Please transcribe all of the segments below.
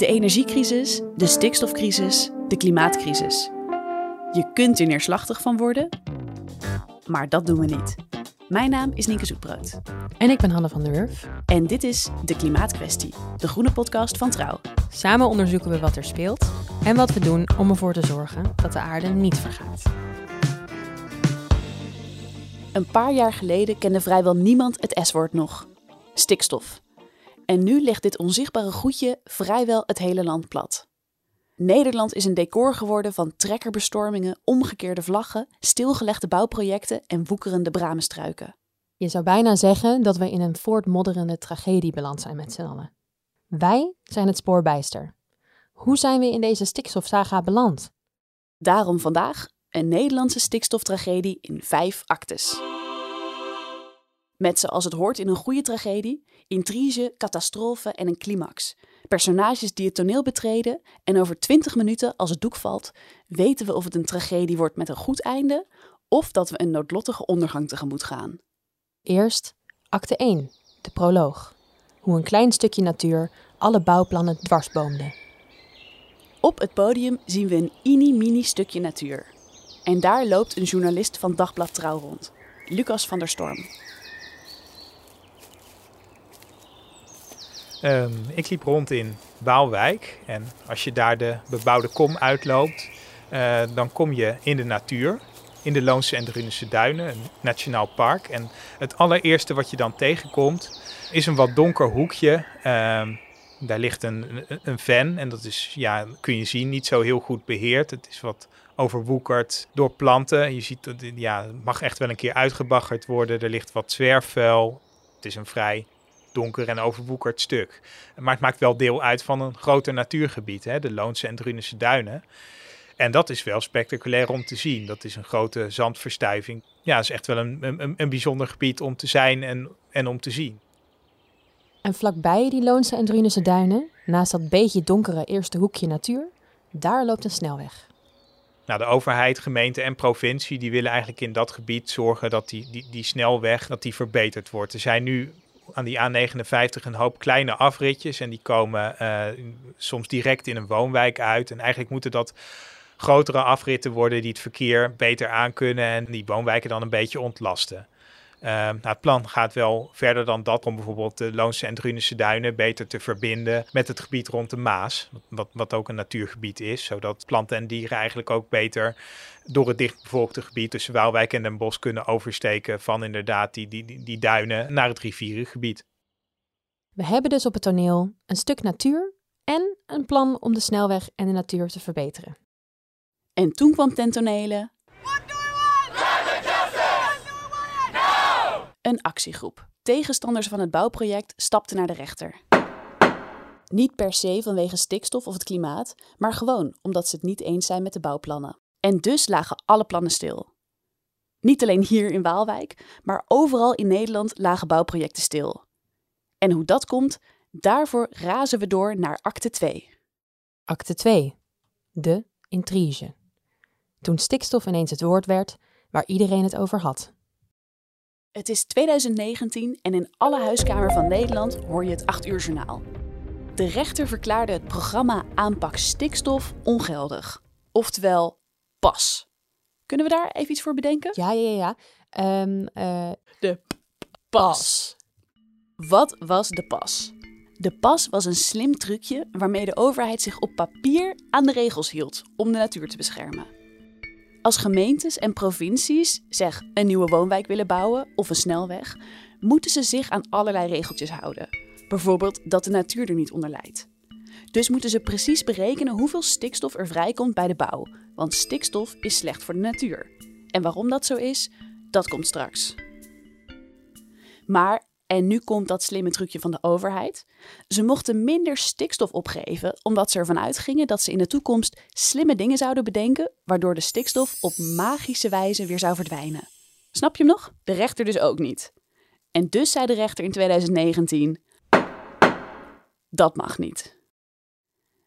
De energiecrisis, de stikstofcrisis, de klimaatcrisis. Je kunt er neerslachtig van worden, maar dat doen we niet. Mijn naam is Nienke Zoetbrood. En ik ben Hanne van der Wurf. En dit is De Klimaatkwestie, de groene podcast van Trouw. Samen onderzoeken we wat er speelt en wat we doen om ervoor te zorgen dat de aarde niet vergaat. Een paar jaar geleden kende vrijwel niemand het S-woord nog: stikstof. En nu ligt dit onzichtbare goedje vrijwel het hele land plat. Nederland is een decor geworden van trekkerbestormingen, omgekeerde vlaggen, stilgelegde bouwprojecten en woekerende bramenstruiken. Je zou bijna zeggen dat we in een voortmodderende tragedie beland zijn met z'n allen. Wij zijn het spoorbijster. Hoe zijn we in deze stikstofsaga beland? Daarom vandaag een Nederlandse stikstoftragedie in vijf actes. Met zoals het hoort in een goede tragedie, intrige, catastrofe en een climax. Personages die het toneel betreden en over 20 minuten, als het doek valt, weten we of het een tragedie wordt met een goed einde of dat we een noodlottige ondergang tegemoet gaan. Eerst acte 1, de proloog. Hoe een klein stukje natuur alle bouwplannen dwarsboomde. Op het podium zien we een mini-mini stukje natuur. En daar loopt een journalist van Dagblad Trouw rond, Lucas van der Storm. Um, ik liep rond in Waalwijk en als je daar de bebouwde kom uitloopt, uh, dan kom je in de natuur, in de Loonse en Drunense Duinen, een nationaal park. En het allereerste wat je dan tegenkomt is een wat donker hoekje. Um, daar ligt een, een en dat is, ja, kun je zien, niet zo heel goed beheerd. Het is wat overwoekerd door planten. Je ziet ja, het mag echt wel een keer uitgebaggerd worden. Er ligt wat zwerfvuil. Het is een vrij donker en overwoekerd stuk. Maar het maakt wel deel uit van een groter natuurgebied, hè, de Loonse en Drunense duinen. En dat is wel spectaculair om te zien. Dat is een grote zandverstuiving. Ja, het is echt wel een, een, een bijzonder gebied om te zijn en, en om te zien. En vlakbij die Loonse en Drunense duinen, naast dat beetje donkere eerste hoekje natuur, daar loopt een snelweg. Nou, de overheid, gemeente en provincie, die willen eigenlijk in dat gebied zorgen dat die, die, die snelweg dat die verbeterd wordt. Er zijn nu aan die A59 een hoop kleine afritjes en die komen uh, soms direct in een woonwijk uit. En eigenlijk moeten dat grotere afritten worden die het verkeer beter aankunnen en die woonwijken dan een beetje ontlasten. Uh, nou, het plan gaat wel verder dan dat om bijvoorbeeld de Loonse en Drunense duinen beter te verbinden met het gebied rond de Maas, wat, wat ook een natuurgebied is, zodat planten en dieren eigenlijk ook beter door het dichtbevolkte gebied tussen Waalwijk en Den Bosch kunnen oversteken van inderdaad die, die, die, die duinen naar het rivierengebied. We hebben dus op het toneel een stuk natuur en een plan om de snelweg en de natuur te verbeteren. En toen kwam ten tonele een actiegroep. Tegenstanders van het bouwproject stapten naar de rechter. Niet per se vanwege stikstof of het klimaat, maar gewoon omdat ze het niet eens zijn met de bouwplannen. En dus lagen alle plannen stil. Niet alleen hier in Waalwijk, maar overal in Nederland lagen bouwprojecten stil. En hoe dat komt, daarvoor razen we door naar acte 2. Acte 2. De intrige. Toen stikstof ineens het woord werd waar iedereen het over had. Het is 2019 en in alle huiskamer van Nederland hoor je het 8 uur journaal. De rechter verklaarde het programma Aanpak Stikstof ongeldig. Oftewel, pas. Kunnen we daar even iets voor bedenken? Ja, ja, ja. Um, uh, de pas. Wat was de pas? De pas was een slim trucje waarmee de overheid zich op papier aan de regels hield om de natuur te beschermen. Als gemeentes en provincies, zeg, een nieuwe woonwijk willen bouwen of een snelweg, moeten ze zich aan allerlei regeltjes houden. Bijvoorbeeld dat de natuur er niet onder leidt. Dus moeten ze precies berekenen hoeveel stikstof er vrijkomt bij de bouw, want stikstof is slecht voor de natuur. En waarom dat zo is, dat komt straks. Maar en nu komt dat slimme trucje van de overheid. Ze mochten minder stikstof opgeven, omdat ze ervan uitgingen dat ze in de toekomst slimme dingen zouden bedenken, waardoor de stikstof op magische wijze weer zou verdwijnen. Snap je hem nog? De rechter dus ook niet. En dus zei de rechter in 2019: dat mag niet.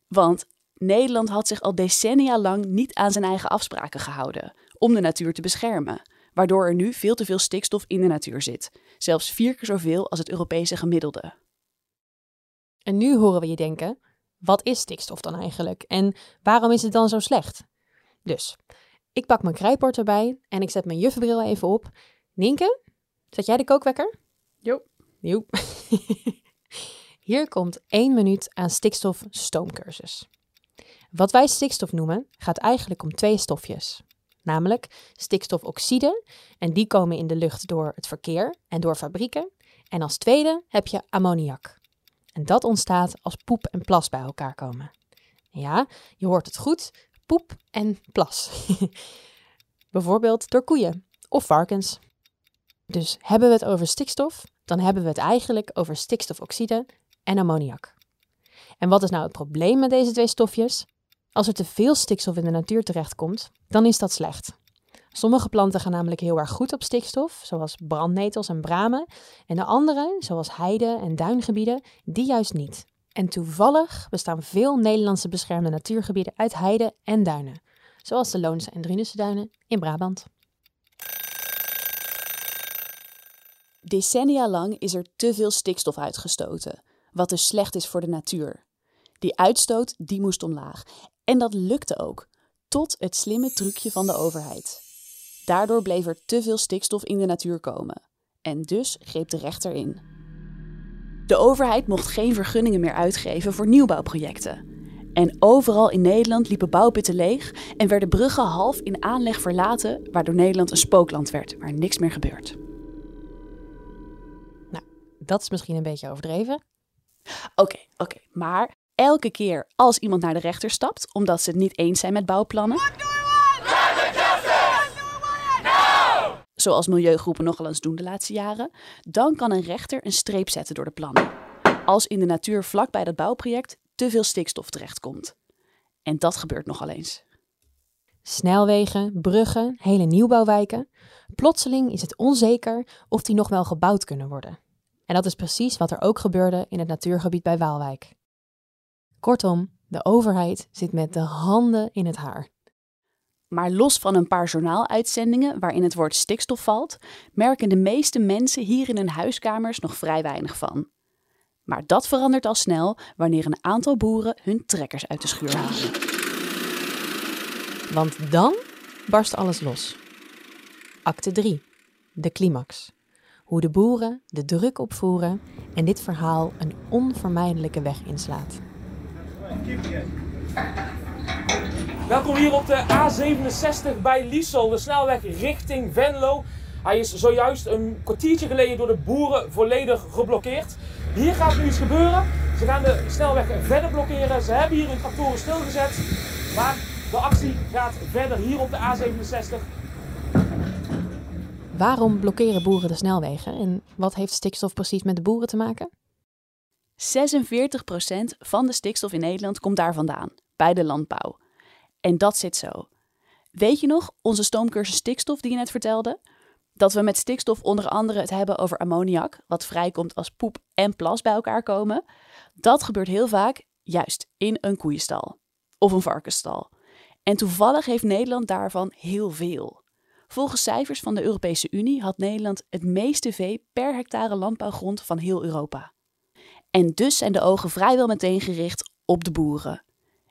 Want Nederland had zich al decennia lang niet aan zijn eigen afspraken gehouden om de natuur te beschermen waardoor er nu veel te veel stikstof in de natuur zit, zelfs vier keer zoveel als het Europese gemiddelde. En nu horen we je denken: Wat is stikstof dan eigenlijk en waarom is het dan zo slecht? Dus, ik pak mijn krijtbord erbij en ik zet mijn juffenbril even op. Nienke, zet jij de kookwekker? Jo. Jo. Hier komt één minuut aan stikstof stoomcursus. Wat wij stikstof noemen, gaat eigenlijk om twee stofjes. Namelijk stikstofoxide, en die komen in de lucht door het verkeer en door fabrieken. En als tweede heb je ammoniak. En dat ontstaat als poep en plas bij elkaar komen. Ja, je hoort het goed, poep en plas. Bijvoorbeeld door koeien of varkens. Dus hebben we het over stikstof, dan hebben we het eigenlijk over stikstofoxide en ammoniak. En wat is nou het probleem met deze twee stofjes? Als er te veel stikstof in de natuur terechtkomt, dan is dat slecht. Sommige planten gaan namelijk heel erg goed op stikstof, zoals brandnetels en bramen, en de andere, zoals heide- en duingebieden, die juist niet. En toevallig bestaan veel Nederlandse beschermde natuurgebieden uit heide en duinen, zoals de Loonse en Drunense duinen in Brabant. Decennia lang is er te veel stikstof uitgestoten, wat dus slecht is voor de natuur. Die uitstoot die moest omlaag. En dat lukte ook, tot het slimme trucje van de overheid. Daardoor bleef er te veel stikstof in de natuur komen. En dus greep de rechter in. De overheid mocht geen vergunningen meer uitgeven voor nieuwbouwprojecten. En overal in Nederland liepen bouwputten leeg en werden bruggen half in aanleg verlaten, waardoor Nederland een spookland werd waar niks meer gebeurt. Dat is misschien een beetje overdreven. Oké, oké, maar elke keer als iemand naar de rechter stapt omdat ze het niet eens zijn met bouwplannen. Zoals milieugroepen nogal eens doen de laatste jaren, dan kan een rechter een streep zetten door de plannen. Als in de natuur vlakbij dat bouwproject te veel stikstof terechtkomt. En dat gebeurt nogal eens. Snelwegen, bruggen, hele nieuwbouwwijken. Plotseling is het onzeker of die nog wel gebouwd kunnen worden. En dat is precies wat er ook gebeurde in het natuurgebied bij Waalwijk. Kortom, de overheid zit met de handen in het haar. Maar los van een paar journaaluitzendingen waarin het woord stikstof valt, merken de meeste mensen hier in hun huiskamers nog vrij weinig van. Maar dat verandert al snel wanneer een aantal boeren hun trekkers uit de schuur halen. Want dan barst alles los. Acte 3. De climax. Hoe de boeren de druk opvoeren en dit verhaal een onvermijdelijke weg inslaat. Welkom hier op de A67 bij Liesel, de snelweg richting Venlo. Hij is zojuist een kwartiertje geleden door de boeren volledig geblokkeerd. Hier gaat nu iets gebeuren. Ze gaan de snelweg verder blokkeren. Ze hebben hier hun tractoren stilgezet. Maar de actie gaat verder hier op de A67. Waarom blokkeren boeren de snelwegen en wat heeft stikstof precies met de boeren te maken? 46% van de stikstof in Nederland komt daar vandaan, bij de landbouw. En dat zit zo. Weet je nog, onze stoomcursus stikstof die je net vertelde? Dat we met stikstof onder andere het hebben over ammoniak, wat vrijkomt als poep en plas bij elkaar komen. Dat gebeurt heel vaak juist in een koeienstal of een varkensstal. En toevallig heeft Nederland daarvan heel veel. Volgens cijfers van de Europese Unie had Nederland het meeste vee per hectare landbouwgrond van heel Europa. En dus zijn de ogen vrijwel meteen gericht op de boeren.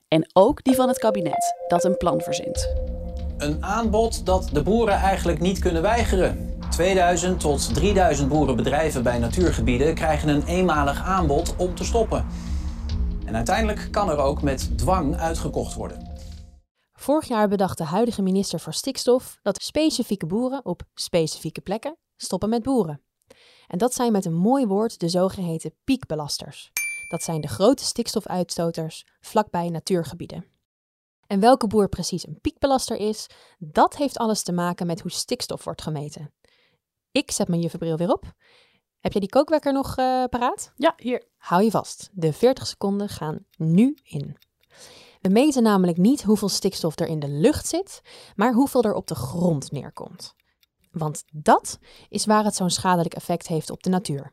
En ook die van het kabinet, dat een plan verzint. Een aanbod dat de boeren eigenlijk niet kunnen weigeren. 2000 tot 3000 boerenbedrijven bij natuurgebieden krijgen een eenmalig aanbod om te stoppen. En uiteindelijk kan er ook met dwang uitgekocht worden. Vorig jaar bedacht de huidige minister voor Stikstof dat specifieke boeren op specifieke plekken stoppen met boeren. En dat zijn met een mooi woord de zogeheten piekbelasters. Dat zijn de grote stikstofuitstoters vlakbij natuurgebieden. En welke boer precies een piekbelaster is, dat heeft alles te maken met hoe stikstof wordt gemeten. Ik zet mijn juffenbril weer op. Heb jij die kookwekker nog uh, paraat? Ja, hier. Hou je vast. De 40 seconden gaan nu in. We meten namelijk niet hoeveel stikstof er in de lucht zit, maar hoeveel er op de grond neerkomt. Want dat is waar het zo'n schadelijk effect heeft op de natuur.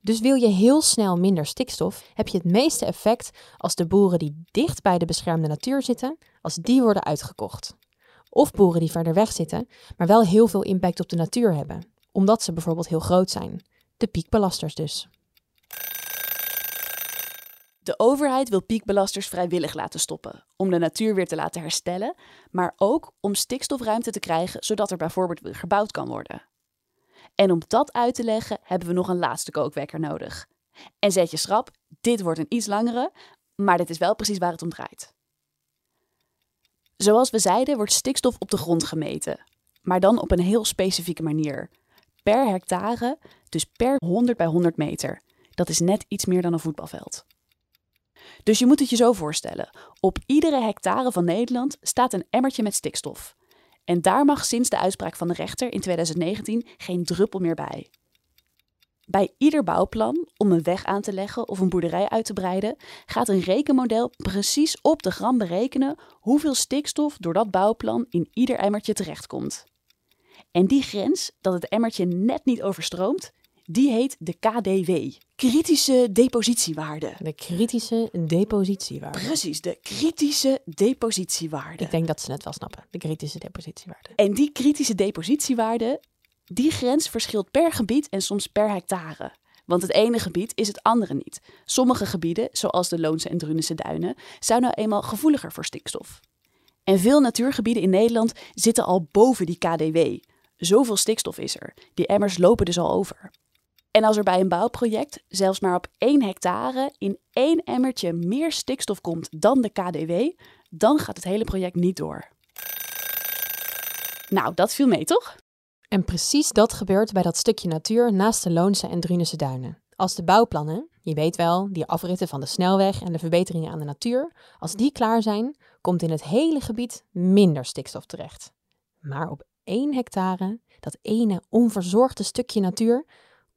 Dus wil je heel snel minder stikstof, heb je het meeste effect als de boeren die dicht bij de beschermde natuur zitten, als die worden uitgekocht. Of boeren die verder weg zitten, maar wel heel veel impact op de natuur hebben, omdat ze bijvoorbeeld heel groot zijn. De piekbelasters dus. De overheid wil piekbelasters vrijwillig laten stoppen, om de natuur weer te laten herstellen, maar ook om stikstofruimte te krijgen, zodat er bijvoorbeeld weer gebouwd kan worden. En om dat uit te leggen hebben we nog een laatste kookwekker nodig. En zet je schrap, dit wordt een iets langere, maar dit is wel precies waar het om draait. Zoals we zeiden wordt stikstof op de grond gemeten, maar dan op een heel specifieke manier. Per hectare, dus per 100 bij 100 meter. Dat is net iets meer dan een voetbalveld. Dus je moet het je zo voorstellen. Op iedere hectare van Nederland staat een emmertje met stikstof. En daar mag sinds de uitspraak van de rechter in 2019 geen druppel meer bij. Bij ieder bouwplan om een weg aan te leggen of een boerderij uit te breiden, gaat een rekenmodel precies op de gram berekenen hoeveel stikstof door dat bouwplan in ieder emmertje terechtkomt. En die grens, dat het emmertje net niet overstroomt, die heet de KDW. Kritische depositiewaarde. De kritische depositiewaarde. Precies, de kritische depositiewaarde. Ik denk dat ze het wel snappen, de kritische depositiewaarde. En die kritische depositiewaarde, die grens verschilt per gebied en soms per hectare. Want het ene gebied is het andere niet. Sommige gebieden, zoals de Loonse en Drunense duinen, zijn nou eenmaal gevoeliger voor stikstof. En veel natuurgebieden in Nederland zitten al boven die KDW. Zoveel stikstof is er. Die emmers lopen dus al over. En als er bij een bouwproject zelfs maar op één hectare in één emmertje meer stikstof komt dan de KDW, dan gaat het hele project niet door. Nou, dat viel mee, toch? En precies dat gebeurt bij dat stukje natuur naast de Loonse en Drunense duinen. Als de bouwplannen, je weet wel, die afritten van de snelweg en de verbeteringen aan de natuur, als die klaar zijn, komt in het hele gebied minder stikstof terecht. Maar op één hectare, dat ene onverzorgde stukje natuur,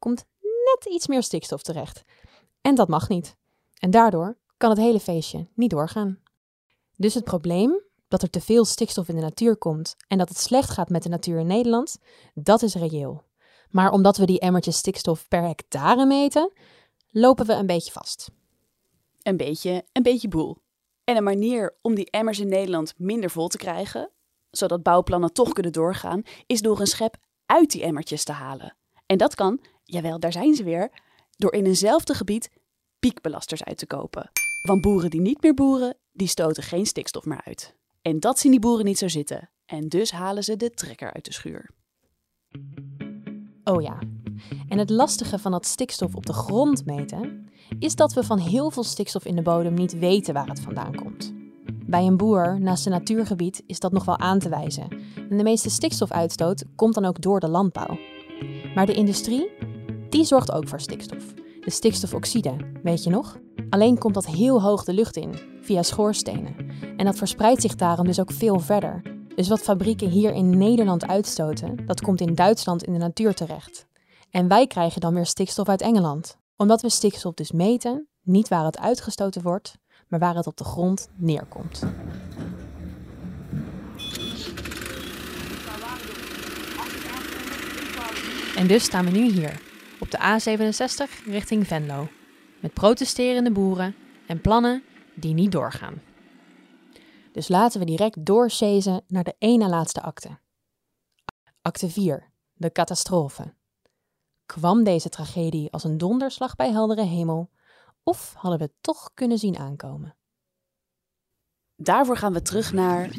komt net iets meer stikstof terecht. En dat mag niet. En daardoor kan het hele feestje niet doorgaan. Dus het probleem dat er te veel stikstof in de natuur komt en dat het slecht gaat met de natuur in Nederland, dat is reëel. Maar omdat we die emmertjes stikstof per hectare meten, lopen we een beetje vast. Een beetje, een beetje boel. En een manier om die emmers in Nederland minder vol te krijgen, zodat bouwplannen toch kunnen doorgaan, is door een schep uit die emmertjes te halen. En dat kan, jawel, daar zijn ze weer, door in eenzelfde gebied piekbelasters uit te kopen. Want boeren die niet meer boeren, die stoten geen stikstof meer uit. En dat zien die boeren niet zo zitten. En dus halen ze de trekker uit de schuur. Oh ja. En het lastige van dat stikstof op de grond meten is dat we van heel veel stikstof in de bodem niet weten waar het vandaan komt. Bij een boer naast een natuurgebied is dat nog wel aan te wijzen. En de meeste stikstofuitstoot komt dan ook door de landbouw. Maar de industrie, die zorgt ook voor stikstof. De stikstofoxide, weet je nog? Alleen komt dat heel hoog de lucht in, via schoorstenen. En dat verspreidt zich daarom dus ook veel verder. Dus wat fabrieken hier in Nederland uitstoten, dat komt in Duitsland in de natuur terecht. En wij krijgen dan weer stikstof uit Engeland. Omdat we stikstof dus meten, niet waar het uitgestoten wordt, maar waar het op de grond neerkomt. En dus staan we nu hier, op de A67 richting Venlo. Met protesterende boeren en plannen die niet doorgaan. Dus laten we direct doorchasen naar de ene laatste akte. Acte 4. De catastrofe. Kwam deze tragedie als een donderslag bij heldere hemel, of hadden we het toch kunnen zien aankomen? Daarvoor gaan we terug naar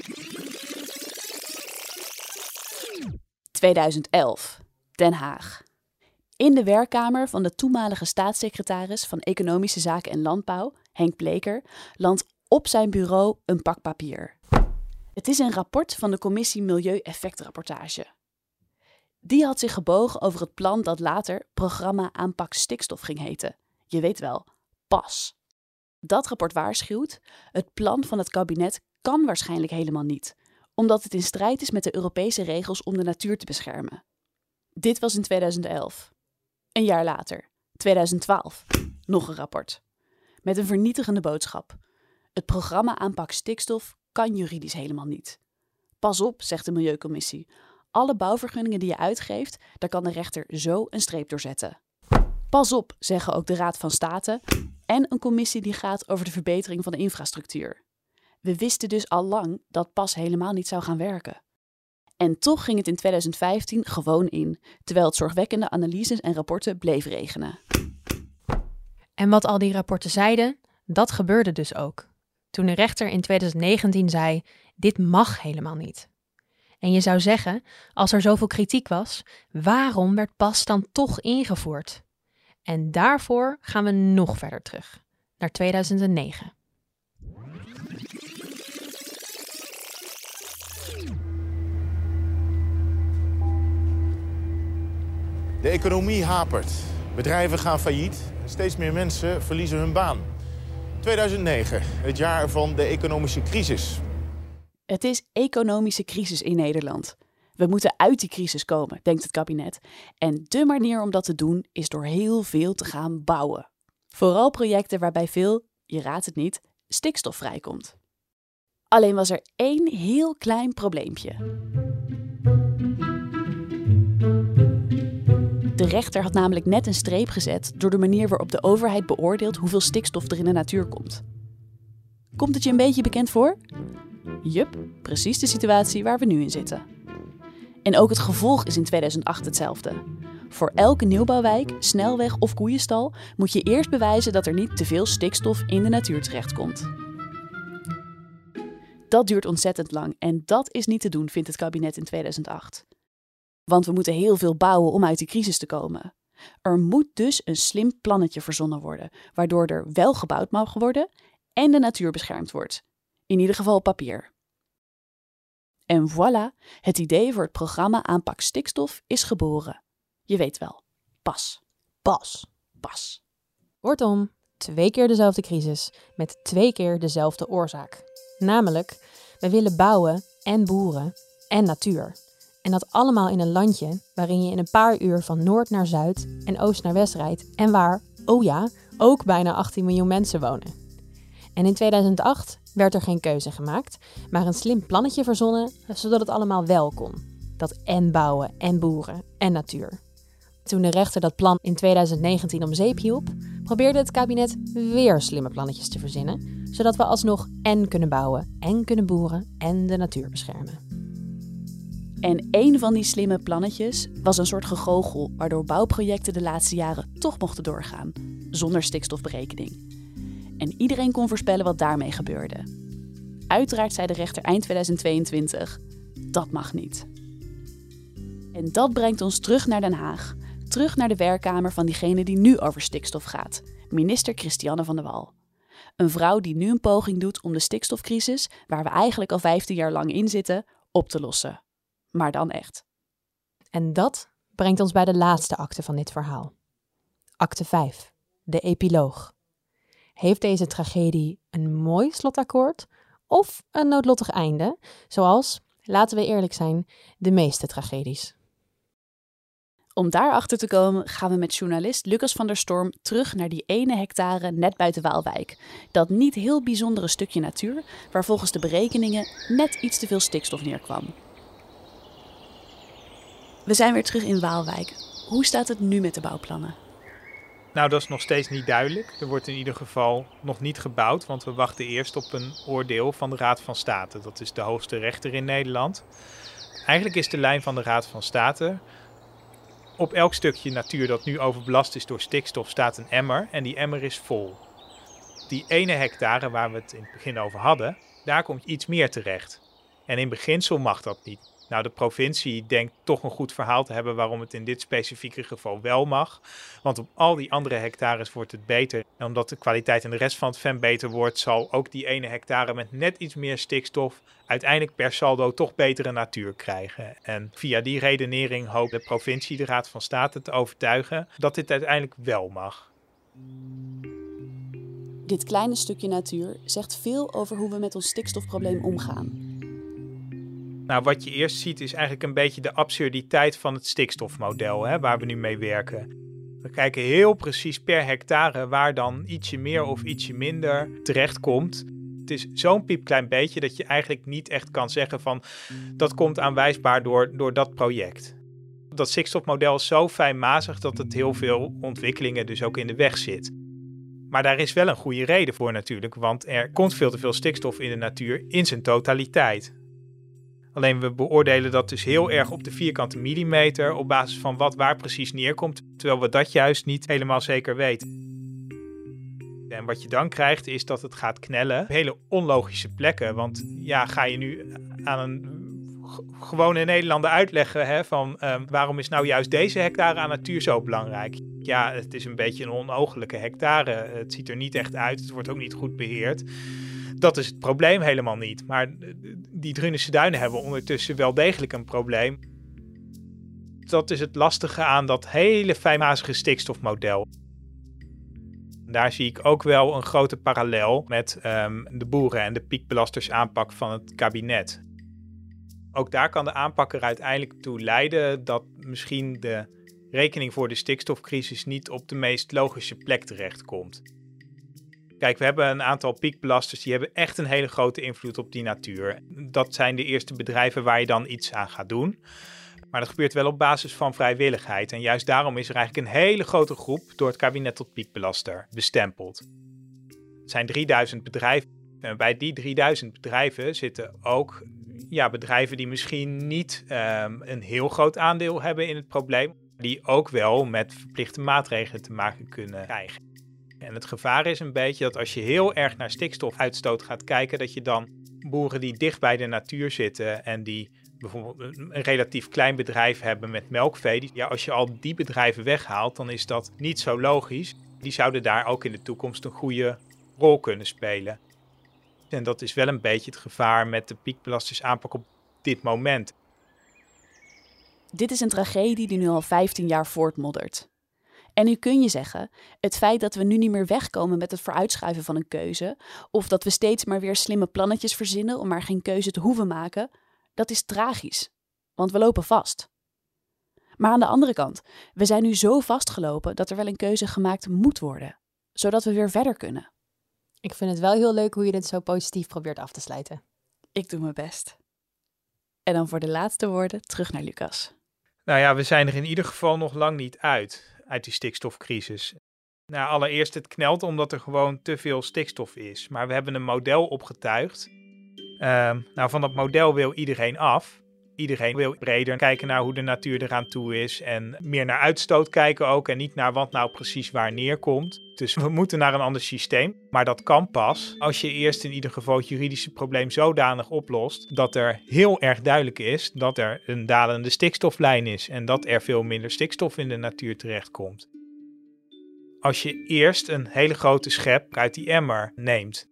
2011, Den Haag. In de werkkamer van de toenmalige staatssecretaris van Economische Zaken en Landbouw, Henk Bleker, landt op zijn bureau een pak papier. Het is een rapport van de commissie Milieueffectrapportage. Die had zich gebogen over het plan dat later Programma Aanpak Stikstof ging heten. Je weet wel, PAS. Dat rapport waarschuwt, het plan van het kabinet kan waarschijnlijk helemaal niet, omdat het in strijd is met de Europese regels om de natuur te beschermen. Dit was in 2011. Een jaar later, 2012, nog een rapport. Met een vernietigende boodschap. Het programma aanpak stikstof kan juridisch helemaal niet. Pas op, zegt de Milieucommissie. Alle bouwvergunningen die je uitgeeft, daar kan de rechter zo een streep door zetten. Pas op, zeggen ook de Raad van State en een commissie die gaat over de verbetering van de infrastructuur. We wisten dus al lang dat pas helemaal niet zou gaan werken. En toch ging het in 2015 gewoon in, terwijl het zorgwekkende analyses en rapporten bleef regenen. En wat al die rapporten zeiden, Dat gebeurde dus ook. Toen de rechter in 2019 zei: dit mag helemaal niet. En je zou zeggen, als er zoveel kritiek was, waarom werd PAS dan toch ingevoerd? En daarvoor gaan we nog verder terug, naar 2009. De economie hapert. Bedrijven gaan failliet. Steeds meer mensen verliezen hun baan. 2009, het jaar van de economische crisis. Het is economische crisis in Nederland. We moeten uit die crisis komen, denkt het kabinet. En de manier om dat te doen is door heel veel te gaan bouwen. Vooral projecten waarbij veel, je raadt het niet, stikstof vrijkomt. Alleen was er één heel klein probleempje. De rechter had namelijk net een streep gezet door de manier waarop de overheid beoordeelt hoeveel stikstof er in de natuur komt. Komt het je een beetje bekend voor? Jup, precies de situatie waar we nu in zitten. En ook het gevolg is in 2008 hetzelfde. Voor elke nieuwbouwwijk, snelweg of koeienstal moet je eerst bewijzen dat er niet te veel stikstof in de natuur terechtkomt. Dat duurt ontzettend lang en dat is niet te doen, vindt het kabinet in 2008. Want we moeten heel veel bouwen om uit die crisis te komen. Er moet dus een slim plannetje verzonnen worden, waardoor er wel gebouwd mag worden en de natuur beschermd wordt. In ieder geval papier. En voilà, het idee voor het programma Aanpak Stikstof is geboren. Je weet wel, pas. Pas. Pas. Kortom, twee keer dezelfde crisis met twee keer dezelfde oorzaak. Namelijk, we willen bouwen en boeren en natuur. En dat allemaal in een landje waarin je in een paar uur van noord naar zuid en oost naar west rijdt en waar, oh ja, ook bijna 18 miljoen mensen wonen. En in 2008 werd er geen keuze gemaakt, maar een slim plannetje verzonnen zodat het allemaal wel kon. Dat en bouwen en boeren en natuur. Toen de rechter dat plan in 2019 om zeep hielp, probeerde het kabinet weer slimme plannetjes te verzinnen, zodat we alsnog en kunnen bouwen en kunnen boeren en de natuur beschermen. En een van die slimme plannetjes was een soort gegogel waardoor bouwprojecten de laatste jaren toch mochten doorgaan, zonder stikstofberekening. En iedereen kon voorspellen wat daarmee gebeurde. Uiteraard zei de rechter eind 2022: dat mag niet. En dat brengt ons terug naar Den Haag, terug naar de werkkamer van diegene die nu over stikstof gaat, minister Christiane van der Wal. Een vrouw die nu een poging doet om de stikstofcrisis, waar we eigenlijk al 15 jaar lang in zitten, op te lossen maar dan echt. En dat brengt ons bij de laatste acte van dit verhaal. Acte 5, de epiloog. Heeft deze tragedie een mooi slotakkoord of een noodlottig einde, zoals, laten we eerlijk zijn, de meeste tragedies? Om daarachter te komen gaan we met journalist Lucas van der Storm terug naar die ene hectare net buiten Waalwijk. Dat niet heel bijzondere stukje natuur waar volgens de berekeningen net iets te veel stikstof neerkwam. We zijn weer terug in Waalwijk. Hoe staat het nu met de bouwplannen? Nou, dat is nog steeds niet duidelijk. Er wordt in ieder geval nog niet gebouwd, want we wachten eerst op een oordeel van de Raad van State. Dat is de hoogste rechter in Nederland. Eigenlijk is de lijn van de Raad van State. Op elk stukje natuur dat nu overbelast is door stikstof staat een emmer en die emmer is vol. Die ene hectare waar we het in het begin over hadden, daar komt iets meer terecht. En in beginsel mag dat niet. Nou, de provincie denkt toch een goed verhaal te hebben waarom het in dit specifieke geval wel mag. Want op al die andere hectares wordt het beter. En omdat de kwaliteit in de rest van het ven beter wordt, zal ook die ene hectare met net iets meer stikstof uiteindelijk per saldo toch betere natuur krijgen. En via die redenering hoopt de provincie de Raad van State te overtuigen dat dit uiteindelijk wel mag. Dit kleine stukje natuur zegt veel over hoe we met ons stikstofprobleem omgaan. Nou, wat je eerst ziet is eigenlijk een beetje de absurditeit van het stikstofmodel hè, waar we nu mee werken. We kijken heel precies per hectare waar dan ietsje meer of ietsje minder terechtkomt. Het is zo'n piepklein beetje dat je eigenlijk niet echt kan zeggen van dat komt aanwijsbaar door, door dat project. Dat stikstofmodel is zo fijnmazig dat het heel veel ontwikkelingen dus ook in de weg zit. Maar daar is wel een goede reden voor natuurlijk, want er komt veel te veel stikstof in de natuur in zijn totaliteit. Alleen we beoordelen dat dus heel erg op de vierkante millimeter op basis van wat waar precies neerkomt, terwijl we dat juist niet helemaal zeker weten. En wat je dan krijgt is dat het gaat knellen op hele onlogische plekken. Want ja, ga je nu aan een gewone Nederlander uitleggen hè, van ehm, waarom is nou juist deze hectare aan natuur zo belangrijk? Ja, het is een beetje een onogelijke hectare. Het ziet er niet echt uit. Het wordt ook niet goed beheerd. Dat is het probleem helemaal niet. Maar die Drunische duinen hebben ondertussen wel degelijk een probleem. Dat is het lastige aan dat hele fijnmazige stikstofmodel. Daar zie ik ook wel een grote parallel met ehm, de boeren en de piekbelasters aanpak van het kabinet. Ook daar kan de aanpak er uiteindelijk toe leiden dat misschien de rekening voor de stikstofcrisis niet op de meest logische plek terechtkomt. Kijk, we hebben een aantal piekbelasters die hebben echt een hele grote invloed op die natuur. Dat zijn de eerste bedrijven waar je dan iets aan gaat doen. Maar dat gebeurt wel op basis van vrijwilligheid. En juist daarom is er eigenlijk een hele grote groep door het kabinet tot piekbelaster bestempeld. Het zijn 3000 bedrijven. En bij die 3000 bedrijven zitten ook ja, bedrijven die misschien niet um, een heel groot aandeel hebben in het probleem, die ook wel met verplichte maatregelen te maken kunnen krijgen. En het gevaar is een beetje dat als je heel erg naar stikstofuitstoot gaat kijken, dat je dan boeren die dicht bij de natuur zitten en die bijvoorbeeld een relatief klein bedrijf hebben met melkvee, ja, als je al die bedrijven weghaalt, dan is dat niet zo logisch. Die zouden daar ook in de toekomst een goede rol kunnen spelen. En dat is wel een beetje het gevaar met de piekbelasters aanpak op dit moment. Dit is een tragedie die nu al 15 jaar voortmoddert. En nu kun je zeggen, het feit dat we nu niet meer wegkomen met het vooruitschuiven van een keuze, of dat we steeds maar weer slimme plannetjes verzinnen om maar geen keuze te hoeven maken, dat is tragisch, want we lopen vast. Maar aan de andere kant, we zijn nu zo vastgelopen dat er wel een keuze gemaakt moet worden, zodat we weer verder kunnen. Ik vind het wel heel leuk hoe je dit zo positief probeert af te sluiten. Ik doe mijn best. En dan voor de laatste woorden terug naar Lucas. Nou ja, we zijn er in ieder geval nog lang niet uit, uit die stikstofcrisis. Nou, allereerst, het knelt omdat er gewoon te veel stikstof is. Maar we hebben een model opgetuigd. Uh, nou, van dat model wil iedereen af. Iedereen wil breder kijken naar hoe de natuur eraan toe is en meer naar uitstoot kijken ook en niet naar wat nou precies waar neerkomt. Dus we moeten naar een ander systeem. Maar dat kan pas als je eerst in ieder geval het juridische probleem zodanig oplost dat er heel erg duidelijk is dat er een dalende stikstoflijn is en dat er veel minder stikstof in de natuur terechtkomt. Als je eerst een hele grote schep uit die emmer neemt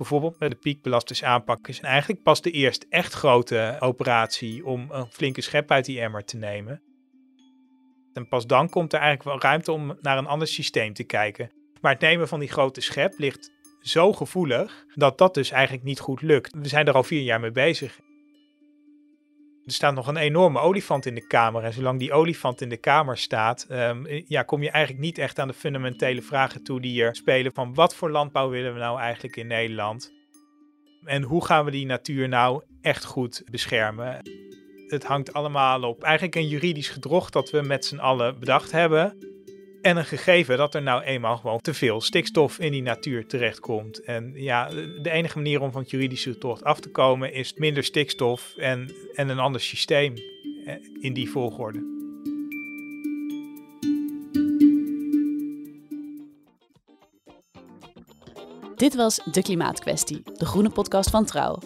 bijvoorbeeld met de piekbelasters aanpak is eigenlijk pas de eerste echt grote operatie om een flinke schep uit die emmer te nemen. En pas dan komt er eigenlijk wel ruimte om naar een ander systeem te kijken. Maar het nemen van die grote schep ligt zo gevoelig dat dat dus eigenlijk niet goed lukt. We zijn er al vier jaar mee bezig. Er staat nog een enorme olifant in de kamer. En zolang die olifant in de kamer staat, um, ja, kom je eigenlijk niet echt aan de fundamentele vragen toe die er spelen. Van wat voor landbouw willen we nou eigenlijk in Nederland? En hoe gaan we die natuur nou echt goed beschermen? Het hangt allemaal op eigenlijk een juridisch gedrocht dat we met z'n allen bedacht hebben. En een gegeven dat er nou eenmaal gewoon te veel stikstof in die natuur terechtkomt. En ja, de enige manier om van het juridische tocht af te komen is minder stikstof en, en een ander systeem eh, in die volgorde. Dit was De Klimaatkwestie, de groene podcast van Trouw.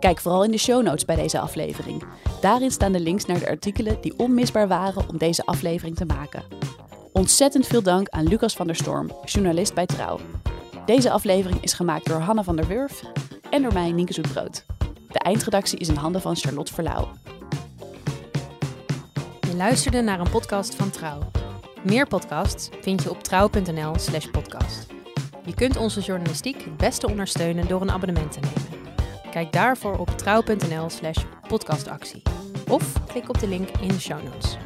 Kijk vooral in de show notes bij deze aflevering. Daarin staan de links naar de artikelen die onmisbaar waren om deze aflevering te maken. Ontzettend veel dank aan Lucas van der Storm, journalist bij Trouw. Deze aflevering is gemaakt door Hanne van der Wurf en door mij, Nienke Zoetbrood. De eindredactie is in handen van Charlotte Verlauw. Je luisterde naar een podcast van Trouw. Meer podcasts vind je op trouw.nl/slash podcast. Je kunt onze journalistiek het beste ondersteunen door een abonnement te nemen. Kijk daarvoor op trouw.nl/slash podcastactie of klik op de link in de show notes.